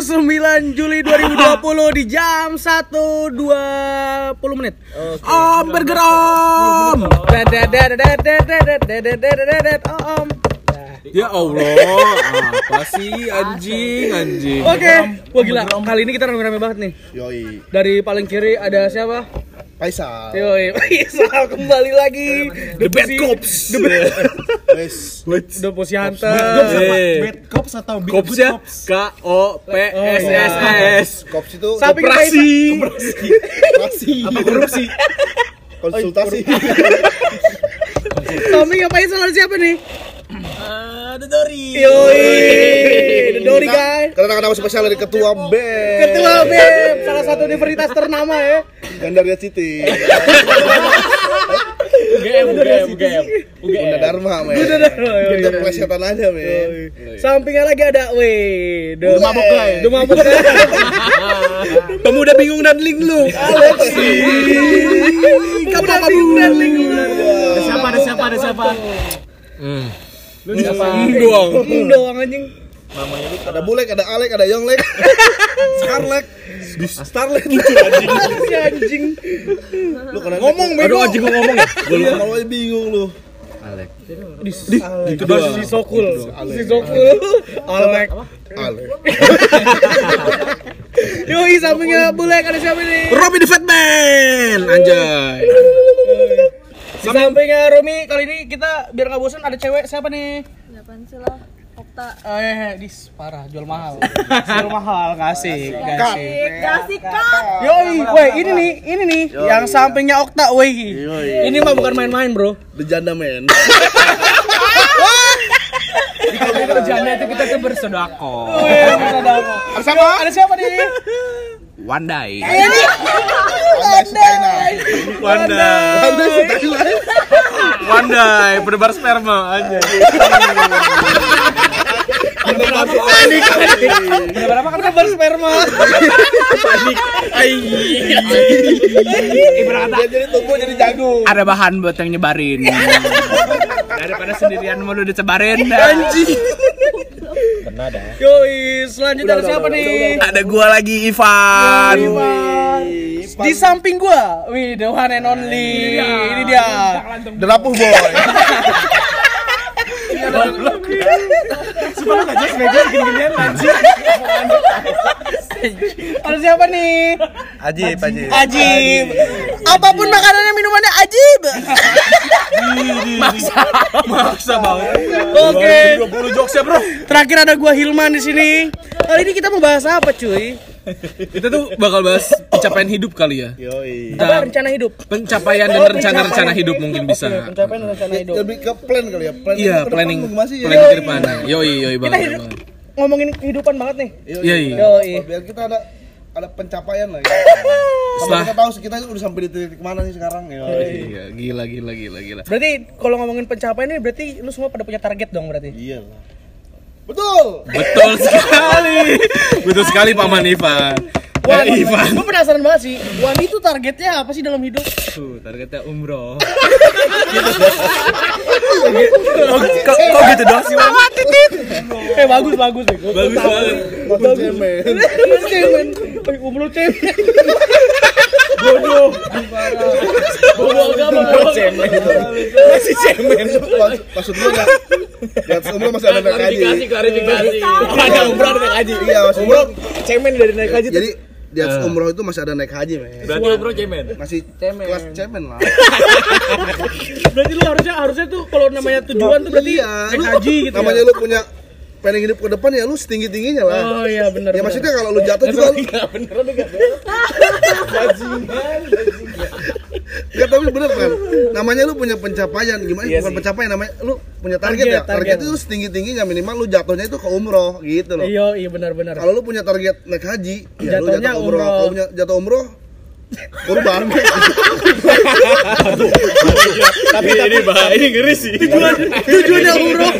29 Juli 2020 di jam 1.20 menit. Om bergeram. Dedet, Om. Ya Allah, apa sih anjing anjing? Oke, wah gila. Kali ini kita rame-rame banget nih. Yoi, Dari paling kiri ada siapa? Faisal. Yoi, Faisal kembali lagi. The Bad Cops. The Bad Wes, The Pussy Hunter. Bad Cops atau Big Cops ya? K O P S S S. Kops itu Samping Operasi. operasi Apa korupsi? konsultasi. Samping apa Faisal ada siapa nih? Ada Dori. Yoi, The Dory guy. Karena nama spesial dari ketua B. Ketua BEM, salah satu universitas ternama ya. Gandaria City. UGM, UGM, UGM. Bunda Dharma, men. Dah. Yoi, Kita plesetan aja, men. Sampingnya lagi ada, weh, The Mabok Guy. The Mabok Guy. Pemuda bingung dan linglung. Alexi. Kamu bingung dan linglung. Ada siapa? Ada siapa? Ada siapa? Lu siapa? doang. Hmm, doang anjing. Ada Bulek, ada Alek, ada Yonglek. Scarlett. Starlet. Si anjing. Lu kena Ngomong Aduh bego. anjing gua ngomong ya. Lu kalau aja bingung lu. Itu doang. Si Sokul. Si Sokul. Alek. Alek. Yoi, sampingnya Bulek ada siapa nih? Robby the Fat Man. Anjay. Di sampingnya Romi kali ini kita biar nggak bosan ada cewek siapa nih? Ya Pansela, Okta. Eh, dis parah jual mahal. jual mahal kasih, kasih. Kasih kak. Yoi, woi ini nih, ini nih yang sampingnya Okta, woi. Ini mah bukan main-main, Bro. The Janda Man. Kalau kita janda itu kita tuh bersodako. Woi, ada apa? Ada siapa? Ada siapa nih? Wandai. Ini Anda Sukaina. Wandai. Anda Sukaina. Wandai, penebar sperma anjay. Panik, panik. Udah berapa kan kabar sperma? Panik. Dia jadi tumbuh jadi jagung. Ada bahan buat yang nyebarin. Daripada sendirian mau lu disebarin Anjing. Yoi, selanjutnya ada siapa nih? Ada gua lagi Ivan. Iwan. Di samping gua, wih, the one and only. Ini dia. Derapuh boy. Sebelum aja sebagai gini-ginian lanjut. Ada siapa nih? Ajib, ajib. Ajib. Apa pun makanannya minumannya Ajib. Maksa. Maksa banget. Oke. 20 jokes ya, Bro. Terakhir ada gua Hilman di sini. Kali ini kita mau bahas apa, cuy? Kita tuh bakal bahas pencapaian hidup kali ya. Yoi. Apa rencana hidup? Pencapaian dan Oh, rencana-rencana hidup mungkin bisa. Oke, pencapaian dan rencana hidup. Lebih ke plan kali ya. Plan Iya, ke depan planning Masih ya. planning ke depannya. Yoi, yoi Kita banget. hidup, banget. ngomongin kehidupan banget nih. Yoi. Yoi. Yoi. Biar kita ada ada pencapaian lah ya. Setelah- kita tahu sih kita udah sampai di titik mana nih sekarang. Yoi. Iya, gila gila gila gila. Berarti kalau ngomongin pencapaian ini berarti lu semua pada punya target dong berarti. Iya lah. Betul. Betul sekali. Betul sekali Paman Ivan. Wan, Eh, Ivan. gue penasaran banget sih. Wan itu targetnya apa sih dalam hidup? Tuh, targetnya umroh. kok, kok gitu doang sih, Wan? Eh bagus bagus deh. Bagus banget. Cemen. Bagus cemen. Eh, umroh cemen. Bodoh. Bodoh agama. Bodoh cemen. Masih cemen. Maksud- Maksud gue ya. Semua masih ada naik haji. klarifikasi. Ada umroh ada naik haji. Iya, maksud gua Cemen dari naik haji. jadi di atas umroh itu masih ada naik haji, men. Berarti bro cemen. Masih Cemen. kelas cemen lah. Berarti lu harusnya harusnya tuh kalau namanya tujuan tuh berarti Iya, naik lu- haji gitu. Namanya ya? lu punya pengen hidup ke depan ya lu setinggi tingginya lah. Oh iya benar. Ya maksudnya kalau lu jatuh juga lu Enggak tapi bener kan. Namanya lu punya pencapaian gimana? Bukan pencapaian namanya lu punya target, Target, ya. Target, target. itu setinggi tingginya minimal lu jatuhnya itu ke umroh gitu loh. Iya iya benar benar. Kalau lu punya target naik haji, ya lu Jatuhnya jatuh umroh. umroh. Kalau punya jatuh umroh kurban. Tapi ini bahaya, ini ngeri sih. tujuan tujuannya umroh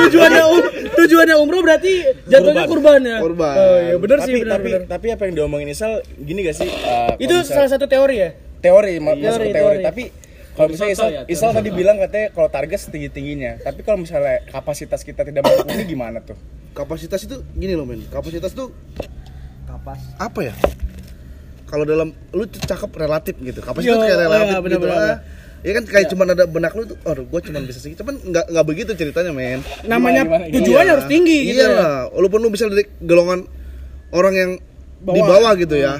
tujuannya um, tujuannya umroh berarti jatuhnya kurban ya Kurban. oh iya benar sih tapi benar tapi benar tapi apa yang diomongin Isal gini gak sih uh, itu misal- salah satu teori ya teori ma- Teori, masuk teori, teori. tapi kalau misalnya Isal, Isal tadi bilang katanya kalau target setinggi tingginya tapi kalau misalnya kapasitas kita tidak mumpuni gimana tuh Kapasitas itu gini loh men. Kapasitas tuh apa ya? Kalau dalam lu tuh cakep relatif gitu. Kapasitas Yo, kayak oh relatif iya, gitu. benar-benar. ah. Ya kan kayak cuman ada benak lu tuh, aduh gua cuman bisa segitu. Cuman nggak nggak begitu ceritanya, men. namanya Gimana, gimana? tujuannya Iya. harus tinggi gitu Iya ya. lah, walaupun lu bisa dari golongan orang yang di bawah gitu ya.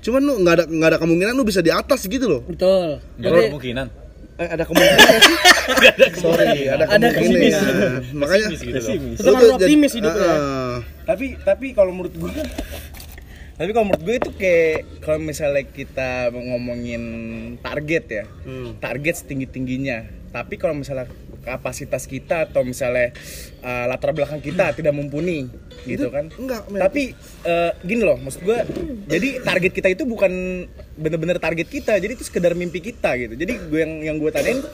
Cuman lu nggak ada nggak ada kemungkinan lu bisa di atas gitu loh. betul Nggak ada kemungkinan. Eh, ada kemungkinan sih? Sorry, ada Ada kemungkinan. kemungkinan. Makanya Pesimis gitu loh. Optimis hidup ya. Heeh. tapi tapi kalau menurut gue tapi kalau menurut gue itu kayak kalau misalnya kita ngomongin target ya target setinggi tingginya tapi kalau misalnya kapasitas kita atau misalnya uh, latar belakang kita tidak mumpuni gitu kan enggak, men. tapi uh, gini loh maksud gue jadi target kita itu bukan bener-bener target kita jadi itu sekedar mimpi kita gitu jadi gue yang yang gue tanyain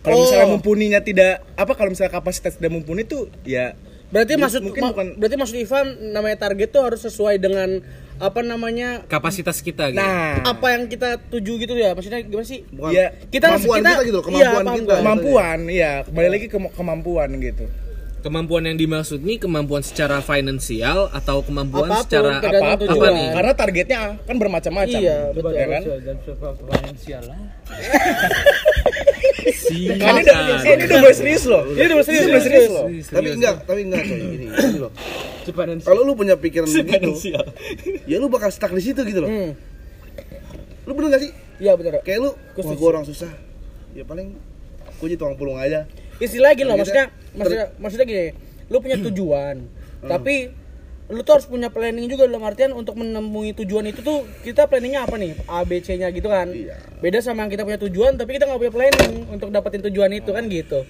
kalau misalnya Oh. mumpuninya tidak apa kalau misalnya kapasitas tidak mumpuni tuh ya berarti Mungkin maksud ma- bukan- berarti maksud Ivan namanya target tuh harus sesuai dengan apa namanya Kapasitas kita gitu. nah. Apa yang kita tuju gitu ya? Maksudnya gimana sih? Bukan. Ya, kita kemampuan kita- kita, gitu loh, iya, kemampuan paham kita. kemampuan iya. Kembali lagi ke kemampuan gitu. Kemampuan yang dimaksud nih kemampuan secara finansial atau kemampuan Apa pun, secara apa apa nih? karena targetnya kan bermacam-macam Iya, betul. ya kan? finansial lah. kan ini udah ini serius loh. Ini udah serius, udah serius loh Tapi enggak, tapi enggak coy. Gini, gini loh. Kalau lu punya pikiran begitu, ya lu bakal stuck di situ gitu loh. Hmm. Lu bener gak sih? iya betul Kayak lu, wah gua orang susah. Ya paling gua jadi tukang pulung aja. istilah gini loh Kita maksudnya ter- maksudnya maksudnya gini lu punya tujuan tapi lu tuh harus punya planning juga dalam artian untuk menemui tujuan itu tuh kita planningnya apa nih? A B C nya gitu kan? Iya. beda sama yang kita punya tujuan tapi kita nggak punya planning untuk dapetin tujuan itu kan gitu.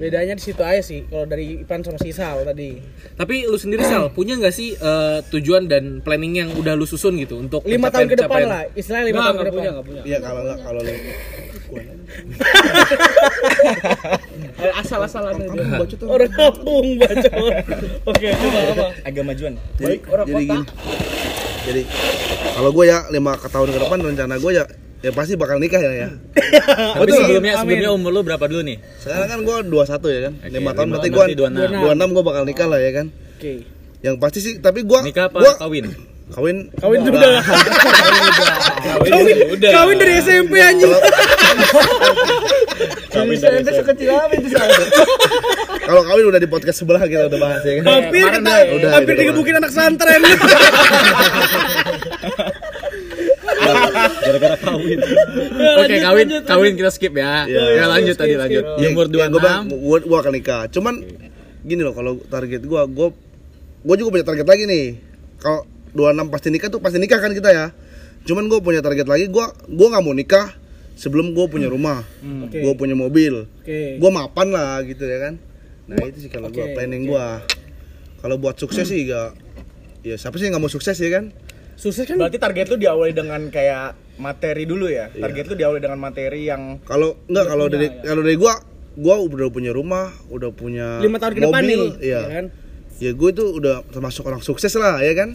Bedanya di situ aja sih kalau dari Ipan sama si Sal tadi. Tapi lu sendiri Sal, punya nggak sih eh, tujuan dan planning yang udah lu susun gitu untuk lima tahun ke depan lah istilahnya lima tahun ke depan. Iya kalau enggak kalau lu asal-asalan aja baca tuh. orang kampung baca oke coba apa agak majuan Jadi, jadi gini. Jadi kalau gue ya lima ke tahun ke depan rencana gue ya ya pasti bakal nikah ya ya. Tapi Betul. sebelumnya Amin. sebelumnya umur lu berapa dulu nih? Sekarang kan gue 21 ya kan. Oke, lima tahun lima berarti tahun gue berarti 26 gue bakal nikah lah ya kan. oke Yang pasti sih tapi gue Nikah apa gua, kawin? Kawin kawin udah kawin udah. kawin dari SMP anjing Kawin dari SMP. sekecil apa itu Sal? Kalau kawin udah di podcast sebelah kita udah bahas ya kan. hampir kita udah, udah, hampir digebukin anak santren Gara-gara kawin. Oke, kawin kawin kita skip ya. Iya, ya lanjut tadi skip, lanjut. Di umur Ya, gua bilang, 26 gua, gua akan nikah. Cuman gini loh kalau target gua, gua gua juga punya target lagi nih. Kalau 26 pasti nikah tuh pasti nikah kan kita ya. Cuman gua punya target lagi, gua gua nggak mau nikah sebelum gua punya rumah. Oke. Gua punya mobil. oke Gua mapan lah gitu ya kan. Nah, itu sih kalau gua Oke, planning gua. Kalau buat sukses sih gak ya siapa sih yang nggak mau sukses ya kan? sukses kan berarti target lu diawali dengan kayak materi dulu ya target lu diawali dengan materi yang Kalau enggak kalau dari kalau dari gua gua udah punya rumah, udah punya lima tahun ke depan mobil, nih iya. ya kan ya gue tuh udah termasuk orang sukses lah ya kan?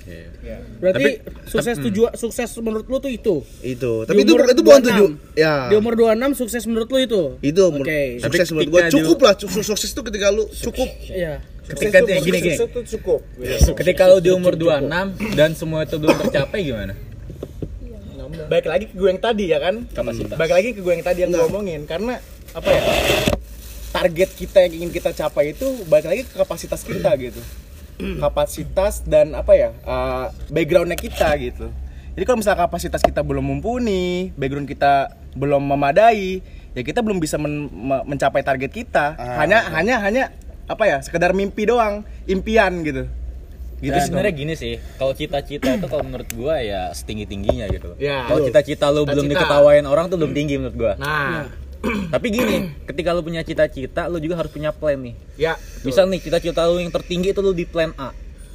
Berarti sukses tujuan sukses menurut lu tuh itu? Itu. Tapi itu itu bukan 26. tujuh ya. Di umur 26 sukses menurut lu itu? Itu Oke. sukses Tapi menurut gue cukup lah sukses, sukses itu ketika lu cukup. Iya. Ketika gini gini. Sukses itu cukup. Ketika lu di umur 26 dan semua itu belum tercapai gimana? baik lagi ke gue yang tadi ya kan? Kapasitas. baik lagi ke gue yang tadi yang gue omongin. Karena apa ya target kita yang ingin kita capai itu balik lagi ke kapasitas kita gitu kapasitas dan apa ya uh, backgroundnya kita gitu jadi kalau misalnya kapasitas kita belum mumpuni background kita belum memadai ya kita belum bisa men- me- mencapai target kita hanya hanya hanya apa ya sekedar mimpi doang impian gitu Gitu sebenarnya gini sih, kalau cita-cita itu kalau menurut gua ya setinggi-tingginya gitu. Ya. Kalau cita-cita lu belum Cita-cita. diketawain orang tuh belum tinggi menurut gua. nah Tapi gini, ketika lu punya cita-cita, lu juga harus punya plan nih. ya Misal nih cita-cita lu yang tertinggi itu lu di plan A.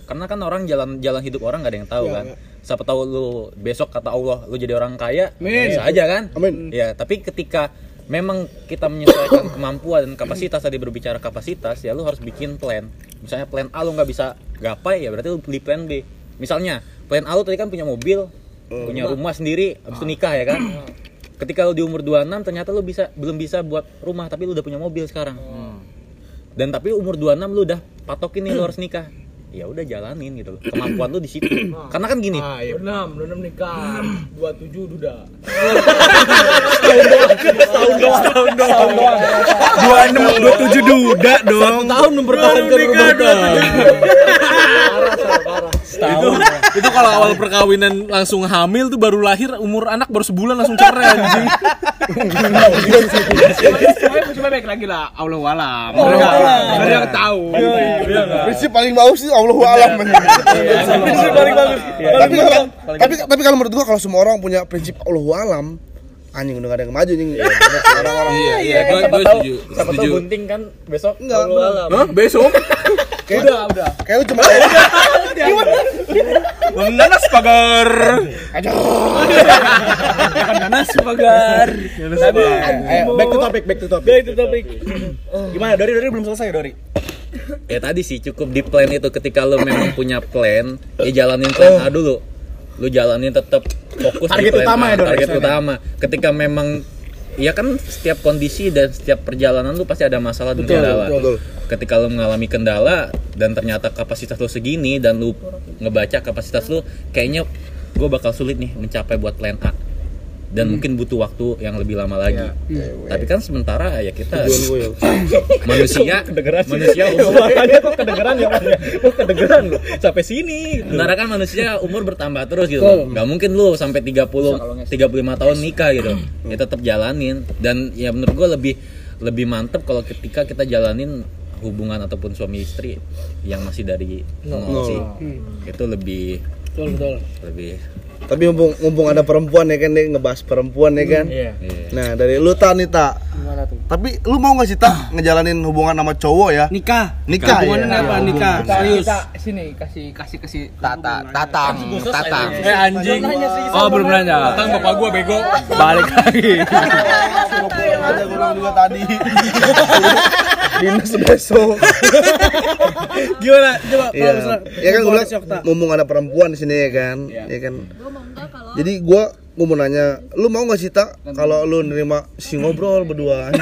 Karena kan orang jalan jalan hidup orang gak ada yang tahu kan. Siapa tahu lu besok kata Allah lu jadi orang kaya, bisa aja kan? Amin. Ya, tapi ketika memang kita menyesuaikan kemampuan dan kapasitas tadi berbicara kapasitas ya lu harus bikin plan. Misalnya plan A lu nggak bisa gapai ya berarti lu beli plan B. Misalnya plan A lu tadi kan punya mobil, punya rumah sendiri, habis itu nikah ya kan. Ketika lu di umur 26 ternyata lu bisa belum bisa buat rumah tapi lu udah punya mobil sekarang. Dan tapi umur 26 lu udah patokin nih lu harus nikah. ya udah jalanin gitu loh. Kemampuan lu di situ. Karena kan gini, Ah, iya. 26, 26 nikah, 27 duda. Dua enam dua tujuh duda dong. Tahun mempertahankan rumah tangga. Itu itu kalau awal perkawinan langsung hamil tuh baru lahir umur anak baru sebulan langsung cerai anjing cuma baik lagi lah. Allah walam. Mereka mereka yang tahu. Prinsip paling bagus sih Allah alam. Prinsip paling bagus. tapi kalau tapi tapi kalau menurut gua kalau semua orang punya prinsip Allah alam anjing udah gak ada yang maju nih orang-orang iya iya gue siapa gue setuju siapa setuju. bunting kan besok enggak Hah? besok? Kayak udah udah. kayak lu cuma Menanas pagar. Nanas pagar. Ayo, back to topic, back to topic. Baik itu topik. Gimana? Dori, Dori belum selesai, Dori. ya tadi sih cukup di plan itu. Ketika lo memang punya plan ya jalanin plan A dulu lu jalanin tetap fokus Target di plan utama A, ya, target istilahnya. utama ketika memang ya kan setiap kondisi dan setiap perjalanan lu pasti ada masalah dan kendala betul. ketika lu mengalami kendala dan ternyata kapasitas lu segini dan lu ngebaca kapasitas lu kayaknya gue bakal sulit nih mencapai buat plan A dan mungkin butuh waktu yang lebih lama lagi. Tapi kan sementara ya kita manusia manusia umur Makanya kok kedengeran ya, Mas? Kok kedengeran loh. Sampai sini. sementara kan manusia umur bertambah terus gitu. Gak mungkin lu sampai 30 35 tahun nikah gitu. Ya tetap jalanin dan ya menurut gue lebih lebih mantep kalau ketika kita jalanin hubungan ataupun suami istri yang masih dari nol sih. Itu lebih Betul betul. lebih tapi mumpung mumpung ada perempuan ya kan nih ngebahas perempuan ya kan Iya. nah dari lu tak nih tak Gimana tuh? tapi lu mau gak sih tak ngejalanin hubungan sama cowok ya Nikah. nikah Hubungannya ya apa? Nikah. Serius. sini kasih kasih kasih tata tatang tatang. eh anjing Oh belum nanya. Tang bapak gua bego Balik lagi. ada gua juga tadi dinas besok Gimana? Coba Iya, kalau misalnya ya kan gue bilang mumpung ada perempuan di sini ya kan, ya kan. Gue mau enggak kalau Jadi gua gua mau nanya, lu mau gak sih tak kalau lu nerima si ngobrol berdua?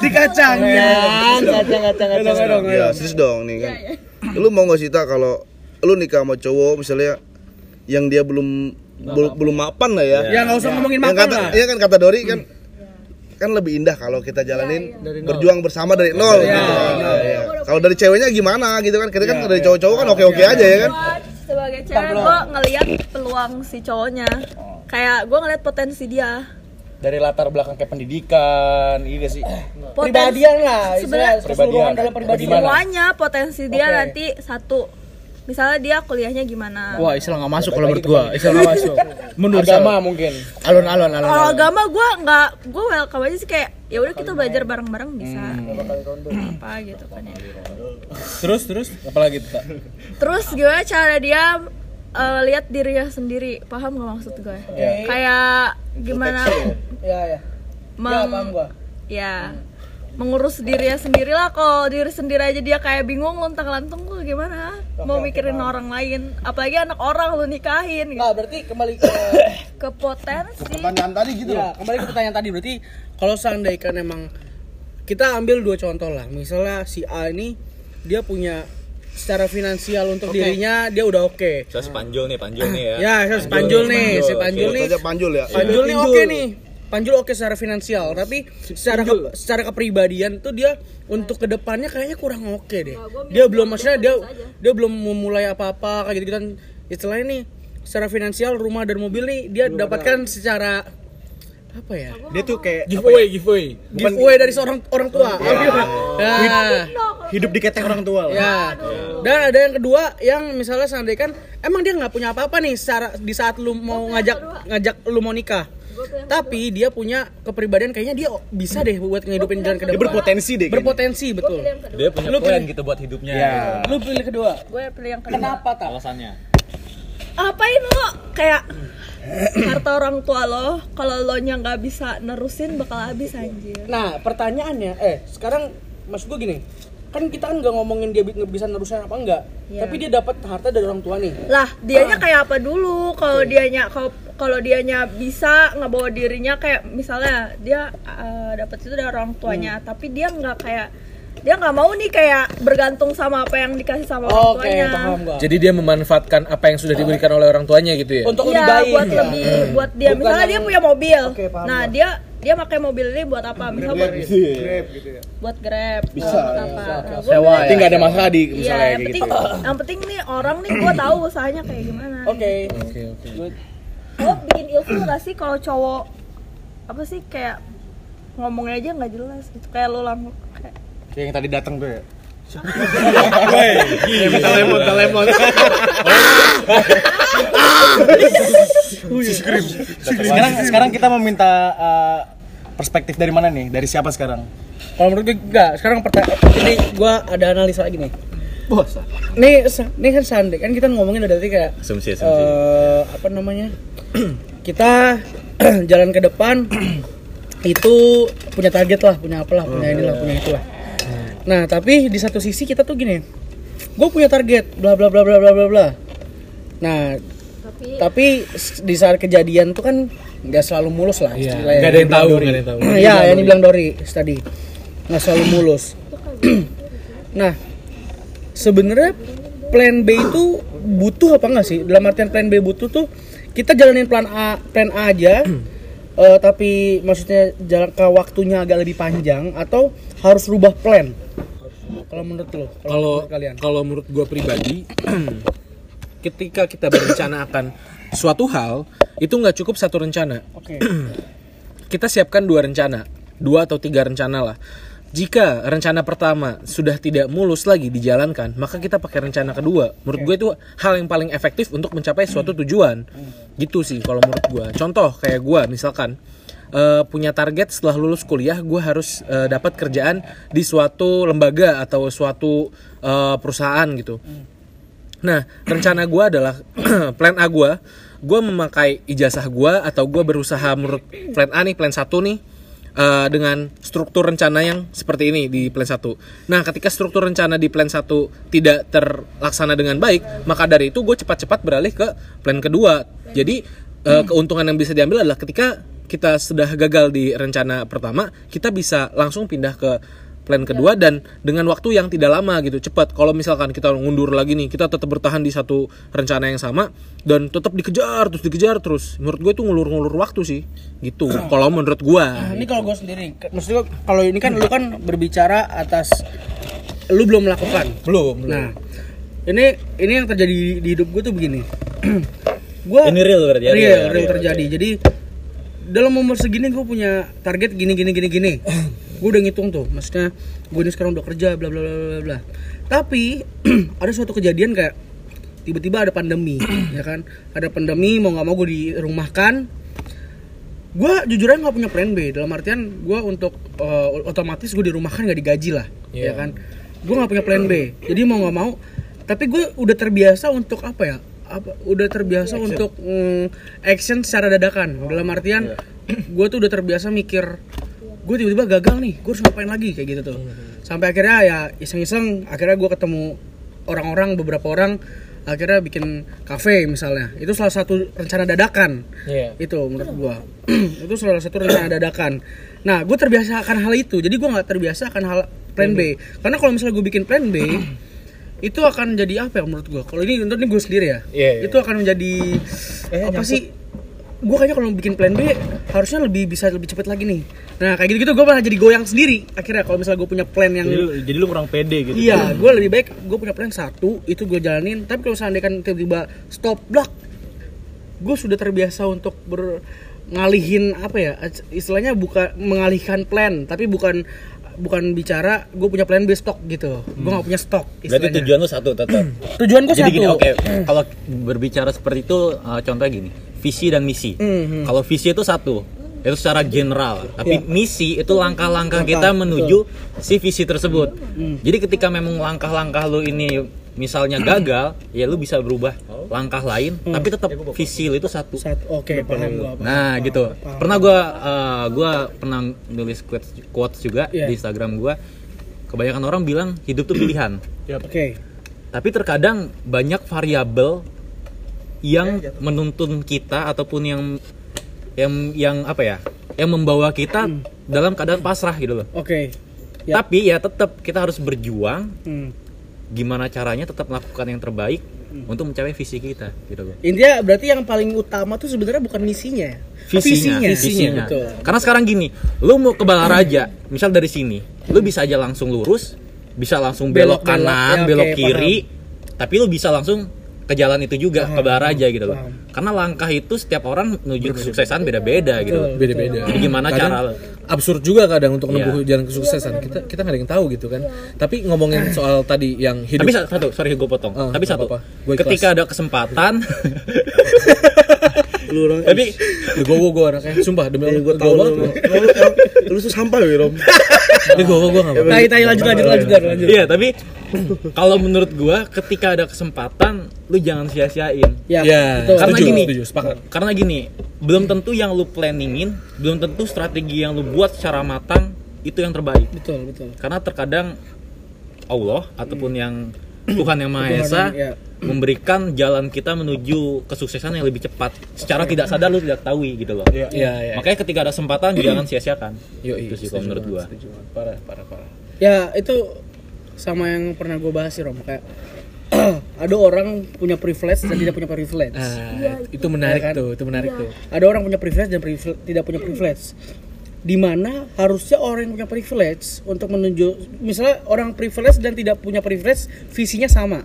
dikacangin. Kacang kacang kacang. ya, serius dong nih kan. Lu mau gak sih tak kalau lu nikah sama cowok misalnya yang dia belum belum belum mapan lah ya. Ya nggak usah ngomongin Yang makan kata, lah. iya kan kata Dori kan kan lebih indah kalau kita jalanin berjuang bersama dari nol. gitu. Nah, iya. Kalau dari ceweknya gimana gitu kan? Kita kan dari cowok-cowok kan oke-oke aja ya kan? Sebagai cewek gue ngelihat peluang si cowoknya. Kayak gue ngeliat potensi dia. Dari latar belakang kayak pendidikan, iya sih? Potensi Pribadian lah, Sebenarnya dalam pribadian. Semuanya potensi dia Oke. nanti satu. Misalnya dia kuliahnya gimana? Wah Islam nggak masuk kalau menurut gua. Islam nggak masuk. Menurut Agama mungkin. alon-alon alon. Kalau agama gue nggak, gue welcome aja sih kayak ya udah kita belajar bareng-bareng bisa. Apa gitu kan ya. terus terus apalagi tuh tak Terus gimana cara dia eh, lihat dirinya sendiri? Paham gak maksud gue? Kayak gimana? Ya ya. Ya paham gua. ya mengurus dirinya sendiri lah kalau diri sendiri aja dia kayak bingung lontang lantung tuh gimana mau mikirin orang lain apalagi anak orang lu nikahin gitu. Nah, berarti kembali ke ke potensi Pertanyaan tadi gitu ya, kembali ke pertanyaan tadi berarti kalau seandainya emang kita ambil dua contoh lah. Misalnya si A ini dia punya secara finansial untuk dirinya dia udah oke. saya sepanjul nih, panjul nih ya. Ya, saya Panjul nih, si Panjul nih. panjul ya. Panjul nih oke nih. Panjul oke secara finansial, tapi secara ke- secara kepribadian tuh dia untuk ke depannya kayaknya kurang oke deh. Dia belum maksudnya dia dia belum memulai apa-apa kayak gitu kan. Istilahnya nih secara finansial rumah dan mobil nih dia dapatkan secara apa ya? Dia tuh kayak giveaway giveaway Giveaway dari seorang orang tua. Ya. hidup di keteng orang tua. lah. Ya. Dan ada yang kedua yang misalnya seandainya kan emang dia nggak punya apa-apa nih secara di saat lu mau ngajak ngajak lu mau nikah. Tapi dia punya kepribadian kayaknya dia bisa deh buat ngehidupin jalan ke Dia depan. berpotensi deh. kayaknya. Berpotensi betul. Dia punya Lu plan pilih. gitu buat hidupnya. Ya. Lu pilih kedua. gue pilih yang kedua Kenapa tak? Alasannya. apain lo kayak harta orang tua lo kalau lo nya nggak bisa nerusin bakal habis anjir Nah, pertanyaannya eh sekarang maksud gue gini. Kan kita kan nggak ngomongin dia bi- bisa nerusin apa enggak. Iya. Tapi dia dapat harta dari orang tua nih. lah dianya kayak apa dulu kalau dianya kalau kalau dianya bisa ngebawa dirinya kayak misalnya dia eh, dapat itu dari orang tuanya tapi dia nggak kayak dia nggak mau nih kayak bergantung sama apa yang dikasih sama orang Oke, tuanya paham gua. Jadi dia memanfaatkan apa yang sudah diberikan oleh orang tuanya gitu ya. Untuk Iya, lebih baik. buat ya. lebih buat dia Bukan misalnya yang- dia punya mobil Oke, paham nah gua. dia dia pakai mobil ini buat apa misalnya buat, Grab gitu ya. buat grab Bisa, buat apa Nah, Sewa bilang, Berarti nggak ada masalah di Iya, misalnya yang kayak penting, gitu. yang penting nih orang nih gue tahu usahanya kayak gimana. Oke. Oke, oke. Lo bikin ilfil gak sih kalau cowok apa sih kayak ngomongnya aja nggak jelas gitu kayak lo langsung kayak Kayak yang tadi datang tuh ya. Iya, minta lemon, minta lemon. Sekarang sekarang kita mau minta uh, perspektif dari mana nih? Dari siapa sekarang? Kalau menurut gue enggak, sekarang pertanyaan ini gua ada analisa lagi nih. Bos. Nih, nih kan sandi kan kita ngomongin dari kayak Asumsi, asumsi. eh, apa namanya? kita jalan ke depan itu punya target lah, punya apalah, punya inilah, punya itulah. Nah, tapi di satu sisi kita tuh gini. Gue punya target bla bla bla bla bla bla bla. Nah, tapi tapi di saat kejadian tuh kan nggak selalu mulus lah Iya, istilahnya. nggak ada yang tahu, nggak ada yang tahu. ya yang dibilang Dori tadi. Nggak selalu mulus. Nah sebenarnya plan B itu butuh apa enggak sih? Dalam artian plan B butuh tuh kita jalanin plan A plan A aja. Eh, tapi maksudnya jangka waktunya agak lebih panjang atau harus rubah plan? Kalau menurut lo Kalau kalian? kalau menurut gue pribadi, ketika kita berencana akan suatu hal, itu nggak cukup satu rencana. oke Kita siapkan dua rencana, dua atau tiga rencana lah. Jika rencana pertama sudah tidak mulus lagi dijalankan, maka kita pakai rencana kedua. Menurut gue itu hal yang paling efektif untuk mencapai suatu tujuan. Gitu sih kalau menurut gue. Contoh kayak gue misalkan eh, punya target setelah lulus kuliah, gue harus eh, dapat kerjaan di suatu lembaga atau suatu eh, perusahaan gitu. Nah, rencana gue adalah plan A gue, gue memakai ijazah gue atau gue berusaha menurut plan A nih, plan 1 nih eh, dengan struktur rencana yang seperti ini di plan 1. Nah, ketika struktur rencana di plan 1 tidak terlaksana dengan baik, maka dari itu gue cepat-cepat beralih ke plan kedua. Jadi eh, keuntungan yang bisa diambil adalah ketika kita sudah gagal di rencana pertama, kita bisa langsung pindah ke plan kedua dan dengan waktu yang tidak lama gitu cepat kalau misalkan kita ngundur lagi nih kita tetap bertahan di satu rencana yang sama dan tetap dikejar terus dikejar terus menurut gue itu ngulur-ngulur waktu sih gitu kalau menurut gue Nah, ini kalau gue sendiri, maksudnya kalau ini kan lu kan berbicara atas lu belum melakukan. belum Nah, ini ini yang terjadi di, hidup gue tuh begini. gue Ini real berarti ya? real, Real, real, real, terjadi. Jadi dalam umur segini gue punya target gini gini gini gini. gue udah ngitung tuh, maksudnya gue ini sekarang udah kerja, bla bla bla bla bla. Tapi ada suatu kejadian kayak tiba-tiba ada pandemi, ya kan? Ada pandemi, mau nggak mau gue dirumahkan, gue jujur aja nggak punya plan B dalam artian gue untuk eh, otomatis gue di rumah kan nggak digaji lah Iya. ya kan gue nggak punya plan B jadi mau nggak mau tapi gue udah terbiasa untuk apa ya apa udah terbiasa untuk mm, action secara dadakan. Dalam artian gue tuh udah terbiasa mikir gue tiba-tiba gagal nih gue harus ngapain lagi kayak gitu tuh. Sampai akhirnya ya iseng-iseng akhirnya gue ketemu orang-orang beberapa orang akhirnya bikin kafe misalnya. Itu salah satu rencana dadakan. Iya. itu menurut gua. Itu salah satu rencana dadakan. Nah gue terbiasa akan hal itu. Jadi gua nggak terbiasa akan hal plan B. Karena kalau misalnya gue bikin plan B itu akan jadi apa ya menurut gua kalau ini untuk ini gue sendiri ya Iya, iya. itu akan menjadi apa sih gue kayaknya kalau bikin plan B harusnya lebih bisa lebih cepet lagi nih nah kayak gitu gitu gue malah jadi goyang sendiri akhirnya kalau misalnya gue punya plan yang Jadi, lu- jadi lu kurang pede gitu. Iya, gue lebih baik gue punya plan satu itu gue jalanin. Tapi kalau seandainya kan tiba-tiba stop blak, gue sudah terbiasa untuk ber ngalihin apa ya istilahnya bukan mengalihkan plan tapi bukan bukan bicara gue punya plan B stok gitu gue nggak punya stok Berarti istilahnya. tujuan lu satu tetap. tujuan gue Jadi satu gini, oke, kalau berbicara seperti itu, uh, contohnya gini, visi dan misi. Mhm. Kalau visi itu satu, itu secara general. Tapi Iya. misi itu langkah-langkah kita menuju si visi tersebut. Jadi ketika memang langkah-langkah lu ini misalnya gagal, ya lu bisa berubah langkah lain, tapi tetap visi lu itu satu. satu oke paham gue Nah, gitu. Pernah gua uh, gua pernah nulis quotes, quotes juga Iya. di Instagram gua. Kebanyakan orang bilang hidup tuh pilihan. oke Tapi terkadang banyak variabel yang menuntun kita ataupun yang yang yang apa ya? Yang membawa kita dalam keadaan pasrah gitu loh. oke Ya. Tapi ya tetap kita harus berjuang Hmm. Gimana caranya tetap melakukan yang terbaik Hmm. untuk mencapai visi kita gitu loh. Intinya berarti yang paling utama tuh sebenarnya bukan misinya ya. Visinya, visinya, visinya. betul. Karena sekarang gini, lu mau ke Balaraja, misal dari sini, lu bisa aja langsung lurus, bisa langsung belok, Belok-belok, kanan, ya, oke, belok kiri, tapi lu bisa langsung ke jalan itu juga ke Balaraja gitu loh. paham. Karena langkah itu setiap orang menuju kesuksesan beda-beda gitu. beda-beda. Jadi gimana Kadang cara absurd juga kadang untuk Iya. menempuh jalan kesuksesan. Kita kita nggak ada yang tahu gitu kan. Tapi ngomongin soal tadi yang hidup Tapi sa- satu, sorry gue potong. Oh, Tapi satu. Gua ikhlas. ketika ada kesempatan, Lu orang tapi gue gue anaknya sumpah demi Allah gue tahu lu. banget. Lu, lu, lu tuh sampah ya, Rom. Tapi gue gue nggak tai lanjut lanjut lanjut lanjut. iya tapi kalau menurut gua ketika ada kesempatan, lu jangan sia-siain. Ya, Ya, betul. Karena setuju, gini, setuju, sepakat. karena gini, belum tentu yang lu planningin, belum tentu strategi yang lu buat secara matang itu yang terbaik. betul betul. Karena terkadang Allah ataupun yang Tuhan yang Maha Esa ya. memberikan jalan kita menuju kesuksesan yang lebih cepat. Secara tidak sadar lu tidak tahu gitu loh. Iya iya. Makanya ketika ada kesempatan jangan sia-siakan. Yo, itu sih kalau menurut gua. Parah parah parah. Ya itu sama yang pernah gue bahas sih Rom kayak ada orang punya privilege dan tidak punya privilege. Ah, itu menarik Ya kan? tuh, itu menarik tuh. Ada orang punya privilege dan privilege- tidak punya privilege. Di mana harusnya orang yang punya privilege untuk menuju misalnya orang privilege dan tidak punya privilege visinya sama.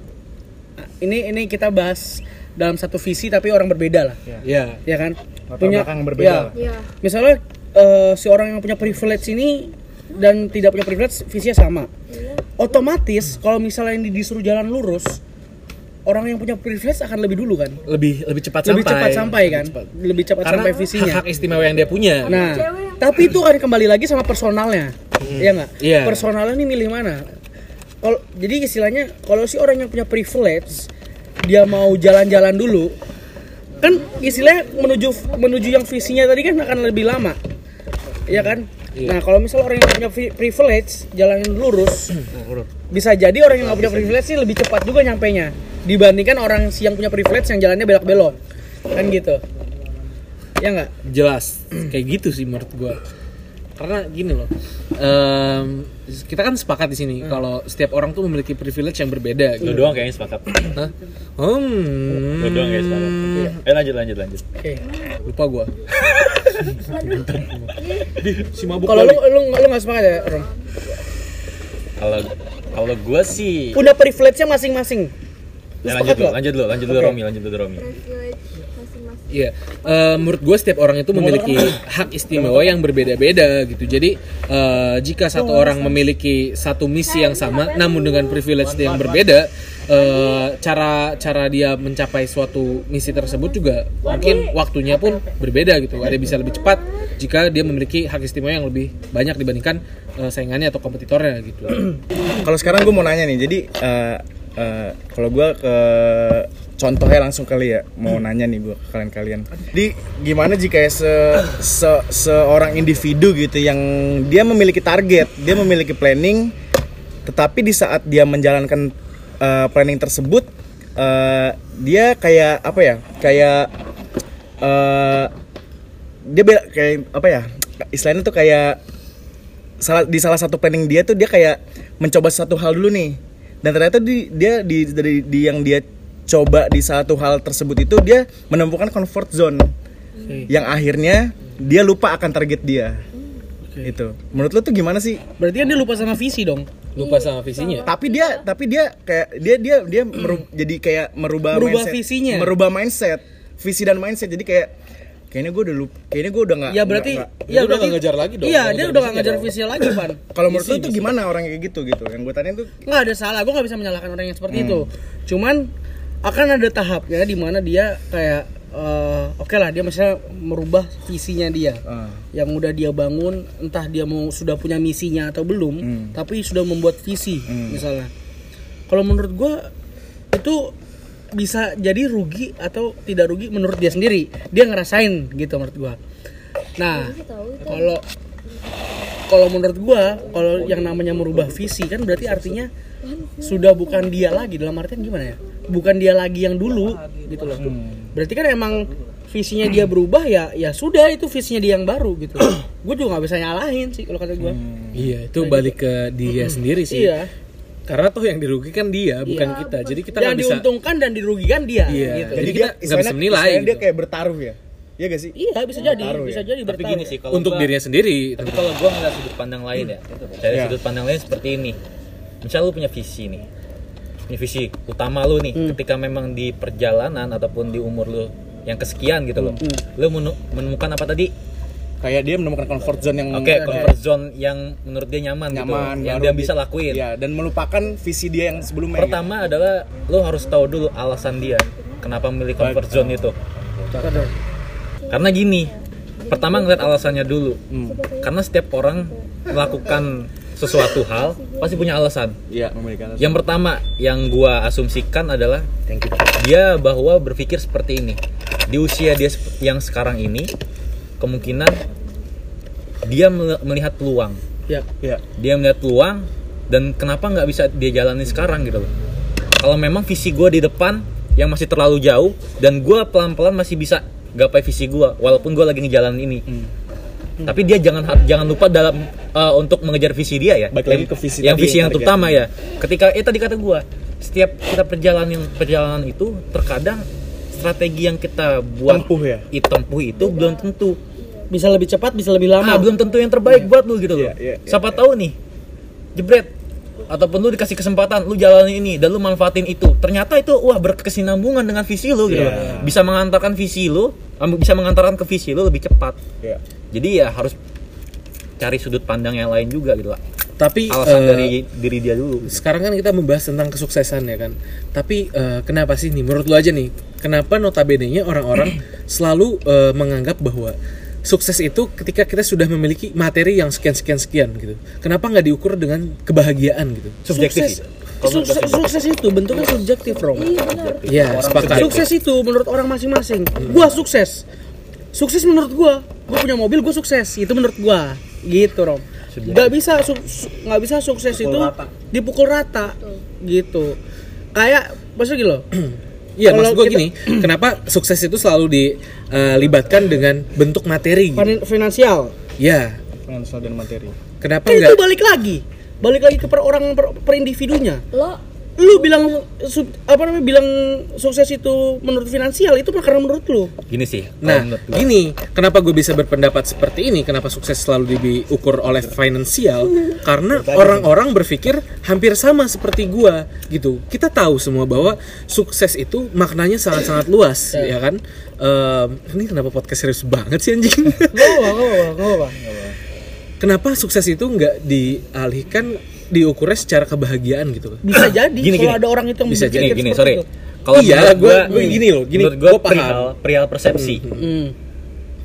Nah, Ini ini kita bahas dalam satu visi tapi orang berbeda lah, Iya. ya kan? Latar belakang berbeda lah. Iya. Misalnya eh, si orang yang punya privilege ini dan tidak punya privilege visinya sama. Otomatis kalau misalnya yang disuruh jalan lurus, orang yang punya privilege akan lebih dulu kan? Lebih lebih cepat lebih sampai. cepat sampai kan? cepat. Lebih cepat Karena sampai visinya. hak-hak istimewa yang dia punya. Nah, tapi itu akan kembali lagi sama personalnya. Iya nggak? Iya. Personalnya ini milih mana? Kalau jadi istilahnya kalau si orang yang punya privilege dia mau jalan-jalan dulu kan istilahnya menuju menuju yang visinya tadi kan akan lebih lama. Iya kan? Nah, kalau misalnya orang yang punya pri- privilege jalan lurus bisa jadi orang yang nggak punya privilege sih lebih cepat juga nyampainya dibandingkan orang yang punya privilege yang jalannya belok-belok. Kan gitu. Ya nggak? jelas kayak gitu sih menurut gua karena gini loh em, kita kan sepakat di sini kalau setiap orang tuh memiliki privilege yang berbeda Lu gitu. doang kayaknya sepakat. Hah? Hmm, Lu doang kayaknya sepakat. Eh lanjut lanjut lanjut. Oke. lupa gua si mabuk Kalau lu lu lu nggak sepakat ya, Rom? Kalau kalau gua sih Punya privilege-nya masing-masing. Ya, lanjut dulu, lanjut dulu, lanjut dulu. Romi, lanjut dulu Romi. Iya, Eh, menurut gue setiap orang itu memiliki hak istimewa yang berbeda-beda gitu. Jadi eh, jika satu orang memiliki satu misi yang sama, namun dengan privilege yang berbeda, eh, cara cara dia mencapai suatu misi tersebut juga mungkin waktunya pun berbeda gitu. Ada yang bisa lebih cepat jika dia memiliki hak istimewa yang lebih banyak dibandingkan eh, saingannya atau kompetitornya gitu. Kalau sekarang gue mau nanya nih, jadi eh, eh, kalau gue ke contohnya langsung kali ya, mau nanya nih gue ke kalian-kalian. Jadi gimana jika se, se- seorang individu gitu yang dia memiliki target, dia memiliki planning, tetapi di saat dia menjalankan eh, planning tersebut, eh, dia kayak apa ya? Kayak eh, dia bela- kayak apa ya? Istilahnya tuh kayak salah di salah satu planning dia tuh dia kayak mencoba satu hal dulu nih dan ternyata di, dia di dari di yang dia coba di satu hal tersebut itu dia menemukan comfort zone yang akhirnya dia lupa akan target dia itu menurut lo tuh gimana sih Berarti kan dia lupa sama visi dong. Lupa sama visinya. tapi dia tapi dia kayak dia dia dia meru- jadi kayak merubah Merubah mindset, visinya. merubah mindset. Visi dan mindset. Jadi kayak kayaknya gue udah lupa kayaknya gue udah nggak Ya berarti nggak- nggak- ya udah nggak ngejar lagi dong, Iya, dia udah nggak ngejar dong. visi lagi, Pan. kalau menurut lo tuh gimana orang kayak gitu gitu? Yang gue tanyain tuh nggak ada salah gue nggak bisa menyalahkan orang yang seperti itu. Cuman akan ada tahapnya di mana dia kayak eh, oke lah dia misalnya merubah visinya dia. Ah. yang udah dia bangun entah dia mau sudah punya misinya atau belum tapi sudah membuat visi misalnya. Kalau menurut gue itu bisa jadi rugi atau tidak rugi menurut dia sendiri. Dia ngerasain gitu menurut gue nah kalau kalau menurut gua kalau yang namanya merubah visi kan berarti artinya sudah bukan dia lagi. Dalam artian gimana ya? Bukan dia lagi yang dulu gitu loh berarti kan emang visinya dia berubah ya ya sudah itu visinya dia yang baru gitu gue juga nggak bisa nyalahin sih kalau kata gue Iya, itu balik ke dia sendiri sih. iya Karena toh yang dirugikan dia, bukan Iya. kita. Jadi kita yang nggak bisa. diuntungkan dan dirugikan dia Iya. gitu. Jadi Jadi kita nggak bisa menilai istilahnya dia gitu. kayak bertaruh ya. Iya gak sih? iya bisa jadi Bertaruh bisa ya. jadi Tapi bertaruh gini sih kalau Untuk gua- dirinya sendiri. Tapi kalau gua ngeliat sudut pandang lain ya, dari Ya. sudut pandang lain seperti ini. Misal lu punya visi nih, punya visi utama lu nih, ketika memang di perjalanan ataupun di umur lu yang kesekian gitu loh, lu menu- menemukan apa tadi? Kayak dia menemukan comfort zone yang Oke, comfort zone yang menurut dia nyaman, nyaman, gitu, yang dia di- bisa lakuin. Iya, dan melupakan visi dia yang sebelumnya. Pertama adalah lu harus tahu dulu alasan dia kenapa memilih comfort zone itu. Karena gini, pertama ngeliat alasannya dulu. Karena setiap orang melakukan sesuatu hal pasti punya alasan. Iya, memiliki alasan. Yang pertama yang gua asumsikan adalah dia bahwa berpikir seperti ini. Di usia dia yang sekarang ini kemungkinan dia mel- melihat peluang. ya Iya. Dia melihat peluang dan kenapa nggak bisa dia jalani sekarang gitu loh. Kalau memang visi gua di depan yang masih terlalu jauh dan gua pelan-pelan masih bisa gapai visi gua walaupun gua lagi ngejalanin ini. Tapi dia jangan jangan lupa dalam uh, untuk mengejar visi dia ya. Balik lagi ke visi yang visi yang yang target. utama ya. Ketika eh tadi kata gua, setiap kita perjalanan perjalanan itu terkadang strategi yang kita buat Tempuh ya? tempuh itu belum tentu bisa lebih cepat bisa lebih lama ah, belum tentu yang terbaik buat lu gitu loh. Iya, iya, iya. Siapa tahu nih, jebret ataupun lu dikasih kesempatan lu jalanin ini dan lu manfaatin itu ternyata itu wah berkesinambungan dengan visi lu gitu loh. bisa mengantarkan visi lu bisa mengantarkan ke visi lu lebih cepat Iya. Jadi ya harus cari sudut pandang yang lain juga gitu lah Tapi alasan eh, dari diri dia dulu sekarang kan kita membahas tentang kesuksesan ya kan. Tapi eh, kenapa sih nih? Menurut lu aja nih, kenapa notabene-nya orang-orang selalu eh, menganggap bahwa sukses itu ketika kita sudah memiliki materi yang sekian sekian sekian gitu. Kenapa nggak diukur dengan kebahagiaan gitu? subjektif sukses sukses, sukses itu bentuknya subjektif Rom Ya, sepakat. sukses itu menurut orang masing-masing. Gua sukses sukses menurut gua. Gua punya mobil gua sukses. Itu menurut gua. Gitu Rom. Nggak bisa su- su- nggak bisa sukses itu dipukul rata. Gitu. Kayak maksudnya gitu loh. Iya, maksud gue kita- gini, kenapa sukses itu selalu dilibatkan dengan bentuk materi gitu? Fin- finansial. Ya, Finansial dan materi. kenapa kan itu enggak? balik lagi. Balik lagi ke per orang per, per individunya. Lo lu bilang sub- apa namanya bilang sukses itu menurut finansial itu karena menurut lu gini sih Nah, gini, kenapa gue bisa berpendapat seperti ini? Kenapa sukses selalu diukur oleh finansial? Karena orang-orang berpikir hampir sama seperti gue, gitu. Kita tahu semua bahwa sukses itu maknanya sangat-sangat luas, ya kan? Em, ini kenapa podcast serius banget sih anjing? Gak apa, gak apa, gak apa. kenapa sukses itu nggak dialihkan diukurnya secara kebahagiaan gitu? Bisa jadi Gini, kalau gini. ada orang itu yang Bisa gini gini sorry kalau Iya, gua gini loh, gini, gua paham. perihal perihal persepsi Hmm.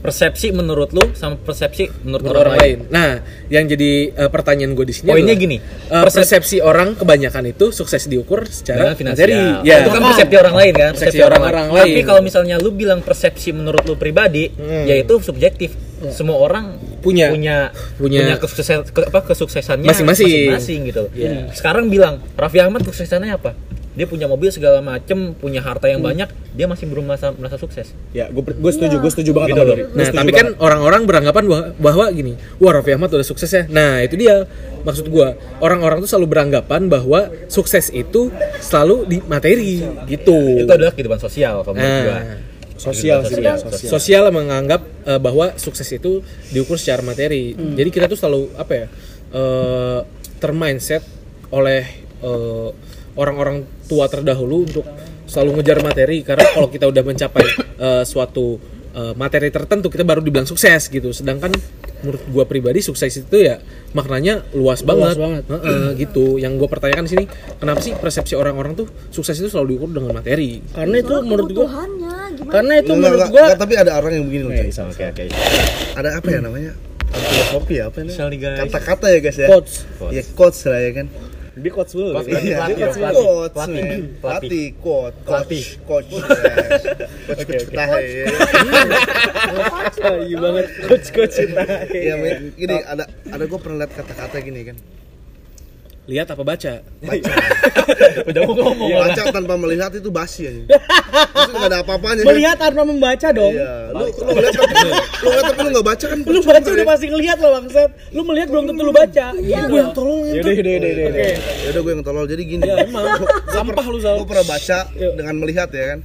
Persepsi menurut lu sama persepsi menurut, Menurut orang lain. Nah, yang jadi eh, pertanyaan gue di sini Poinnya gini, persep- persepsi orang kebanyakan itu sukses diukur secara dengan finansial. materi. Ya. Itu kan persepsi orang lain kan, Persepsi orang-orang lain. Tapi kalau misalnya lu bilang persepsi menurut lu pribadi, yaitu subjektif. Semua orang Punya. punya Punya. kesukses, ke- apa kesuksesannya Masing-masing. gitu. Sekarang bilang Raffi Ahmad kesuksesannya apa? Dia punya mobil segala macem, punya harta yang banyak, dia masih belum merasa, merasa sukses. Ya, gue gue setuju, gue setuju banget Gitu sama. Gua Nah, setuju tapi kan banget. orang-orang beranggapan bahwa, bahwa gini, wah Raffi Ahmad udah sukses ya. Nah, itu dia maksud gua. Orang-orang tuh selalu beranggapan bahwa sukses itu selalu di materi gitu. Itu adalah kehidupan sosial kalau. Nah, sosial sih, Sosial, ya, sosial. sosial menganggap eh, bahwa sukses itu diukur secara materi. Jadi kita tuh selalu apa ya? eh, termindset oleh eh, orang-orang tua terdahulu untuk selalu ngejar materi karena kalau kita udah mencapai eh, suatu eh, materi tertentu kita baru dibilang sukses gitu. Sedangkan menurut gua pribadi sukses itu ya maknanya luas banget. banget. Heeh, gitu. Yang gua pertanyakan di sini, kenapa sih persepsi orang-orang tuh sukses itu selalu diukur dengan materi? Karena itu menurut gimana karena itu Enggak, menurut enggak, tapi ada orang yang begini loh Cak. Oke, oke. ada apa ya namanya filosofi ya apa guys. kata-kata ya guys ya quotes ya quotes lah ya kan Dia quotes dulu. Quotes. Iya, Pelatih, dia pelatih, quotes, pelatih, men. pelatih. pelatih, quote, Pelatih. coach, coach, ya. coach, coach, nah, ya. Iya banget. Coach coach cinta. Iya, men. gini ada ada gue pernah lihat kata-kata gini kan. Lihat apa baca? Udah mau ngomong. Baca tanpa melihat itu basi aja. Itu nggak ada apa-apanya. kan? Melihat tanpa membaca dong. Iya, lu lu ngeliat tapi lu ngeliat tapi lu nggak baca kan? Lu baca udah pasti ngelihat lo bangsat. Lu melihat belum tentu lu baca. Iya, gue yang tolong Yaudah, yaudah, yaudah, yaudah. Oke. Ya udah gue yang tolol. Jadi gini. Ya emang sampah lu Sal. Gue pernah baca dengan melihat ya kan.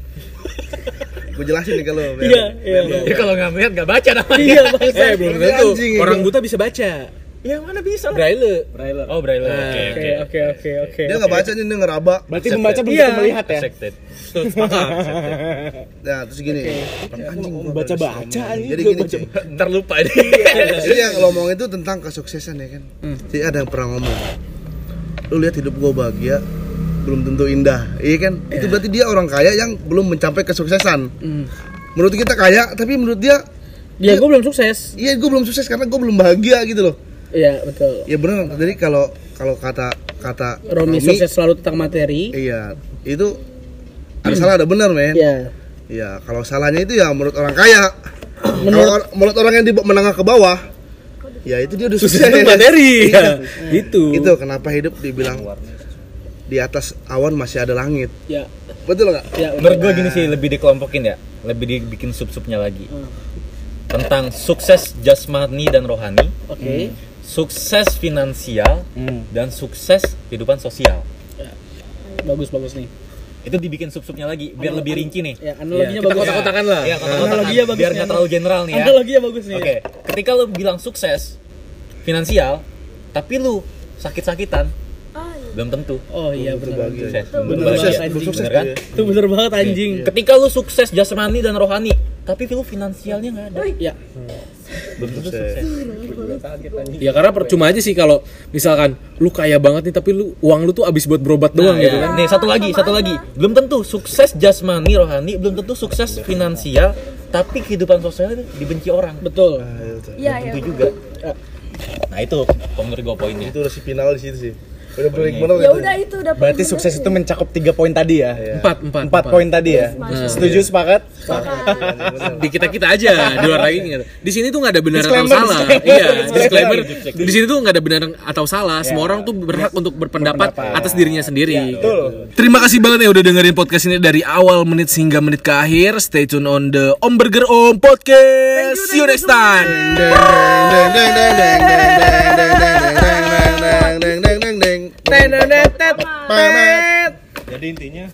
Gue jelasin nih kalau. Iya, iya. Ya kalau nggak melihat nggak baca namanya. Iya, bangsat. Eh, belum tentu. Orang buta bisa baca. Ya mana bisa lah. Braille. Oh, braille. Oke, Oke, oke. oke, oke, oke. Dia nggak baca nih dia ngeraba. Berarti membaca belum Iya. melihat ya. Accepted. Ya terus gini. Anjing gua Baca baru baca ngomong. anjing. Jadi Gua gini. baca. Ntar lupa ini. Jadi yang lo ngomong itu tentang kesuksesan ya kan. Jadi ada yang pernah ngomong. Lu lihat hidup gue bahagia belum tentu indah. Iya kan? Itu berarti dia orang kaya yang belum mencapai kesuksesan. Menurut kita kaya, tapi menurut dia Ya gue belum sukses. Iya, gue belum sukses karena gue belum bahagia gitu loh. Iya, betul. Ya benar. Jadi kalau kalau kata kata Romi sukses selalu tentang materi. iya itu ada salah ada benar men. Iya. Iya, kalau salahnya itu ya menurut orang kaya. Menurut or- menurut orang yang di menengah ke bawah, ya itu dia udah sukses. Itu materi. Ya, Gitu. Itu kenapa hidup dibilang di atas awan masih ada langit. Ya. Betul nggak? Ya. Menurut gue gini sih lebih dikelompokin ya, lebih dibikin sub-subnya lagi. Tentang sukses jasmani dan rohani, Oke. Sukses finansial, dan sukses kehidupan sosial. Bagus, bagus nih. Itu dibikin sub-subnya lagi biar lebih rinci nih. Ya, analoginya Kita bagus. kotak-kotakan lah. Iya, kotak-kotakan. Analoginya bagus biar nggak terlalu general nih ya. Analoginya bagus nih. Oke, ketika lu bilang sukses finansial, tapi lu sakit-sakitan, belum tentu. Oh iya benar. Sukses. Belum sukses, bahagia. belum sukses Bener kan? Itu bener banget anjing. Ketika lu sukses jasmani dan rohani, tapi lu finansialnya nggak ada, Ya. Belum tentu sukses. Ya karena percuma aja sih kalau misalkan lu kaya banget nih tapi lu uang lu tuh abis buat berobat doang Nah, gitu ya. kan. Nih satu lagi, satu lagi. Belum tentu sukses jasmani rohani, belum tentu sukses finansial, tapi kehidupan sosial itu dibenci orang. Betul. Iya, iya. Itu juga. Nah itu menurut gue poinnya. Itu udah si final di situ sih. Udah Ya gitu. udah itu udah Berarti bener sukses sih. itu mencakup tiga poin tadi ya. Empat, empat, Empat poin tadi ya. Setuju sepakat? Di kita kita aja, di luar lagi. Di sini tuh nggak ada benar atau salah. Iya, Disclaimer. disclaimer. Di sini tuh nggak ada benar atau salah. Semua orang tuh berhak untuk berpendapat atas dirinya sendiri. Terima kasih banget ya udah dengerin podcast ini dari awal menit hingga menit ke akhir. Stay tune on the Om Burger Om Podcast. See you next time. Deng deng deng deng deng deng deng deng deng deng deng deng Jadi intinya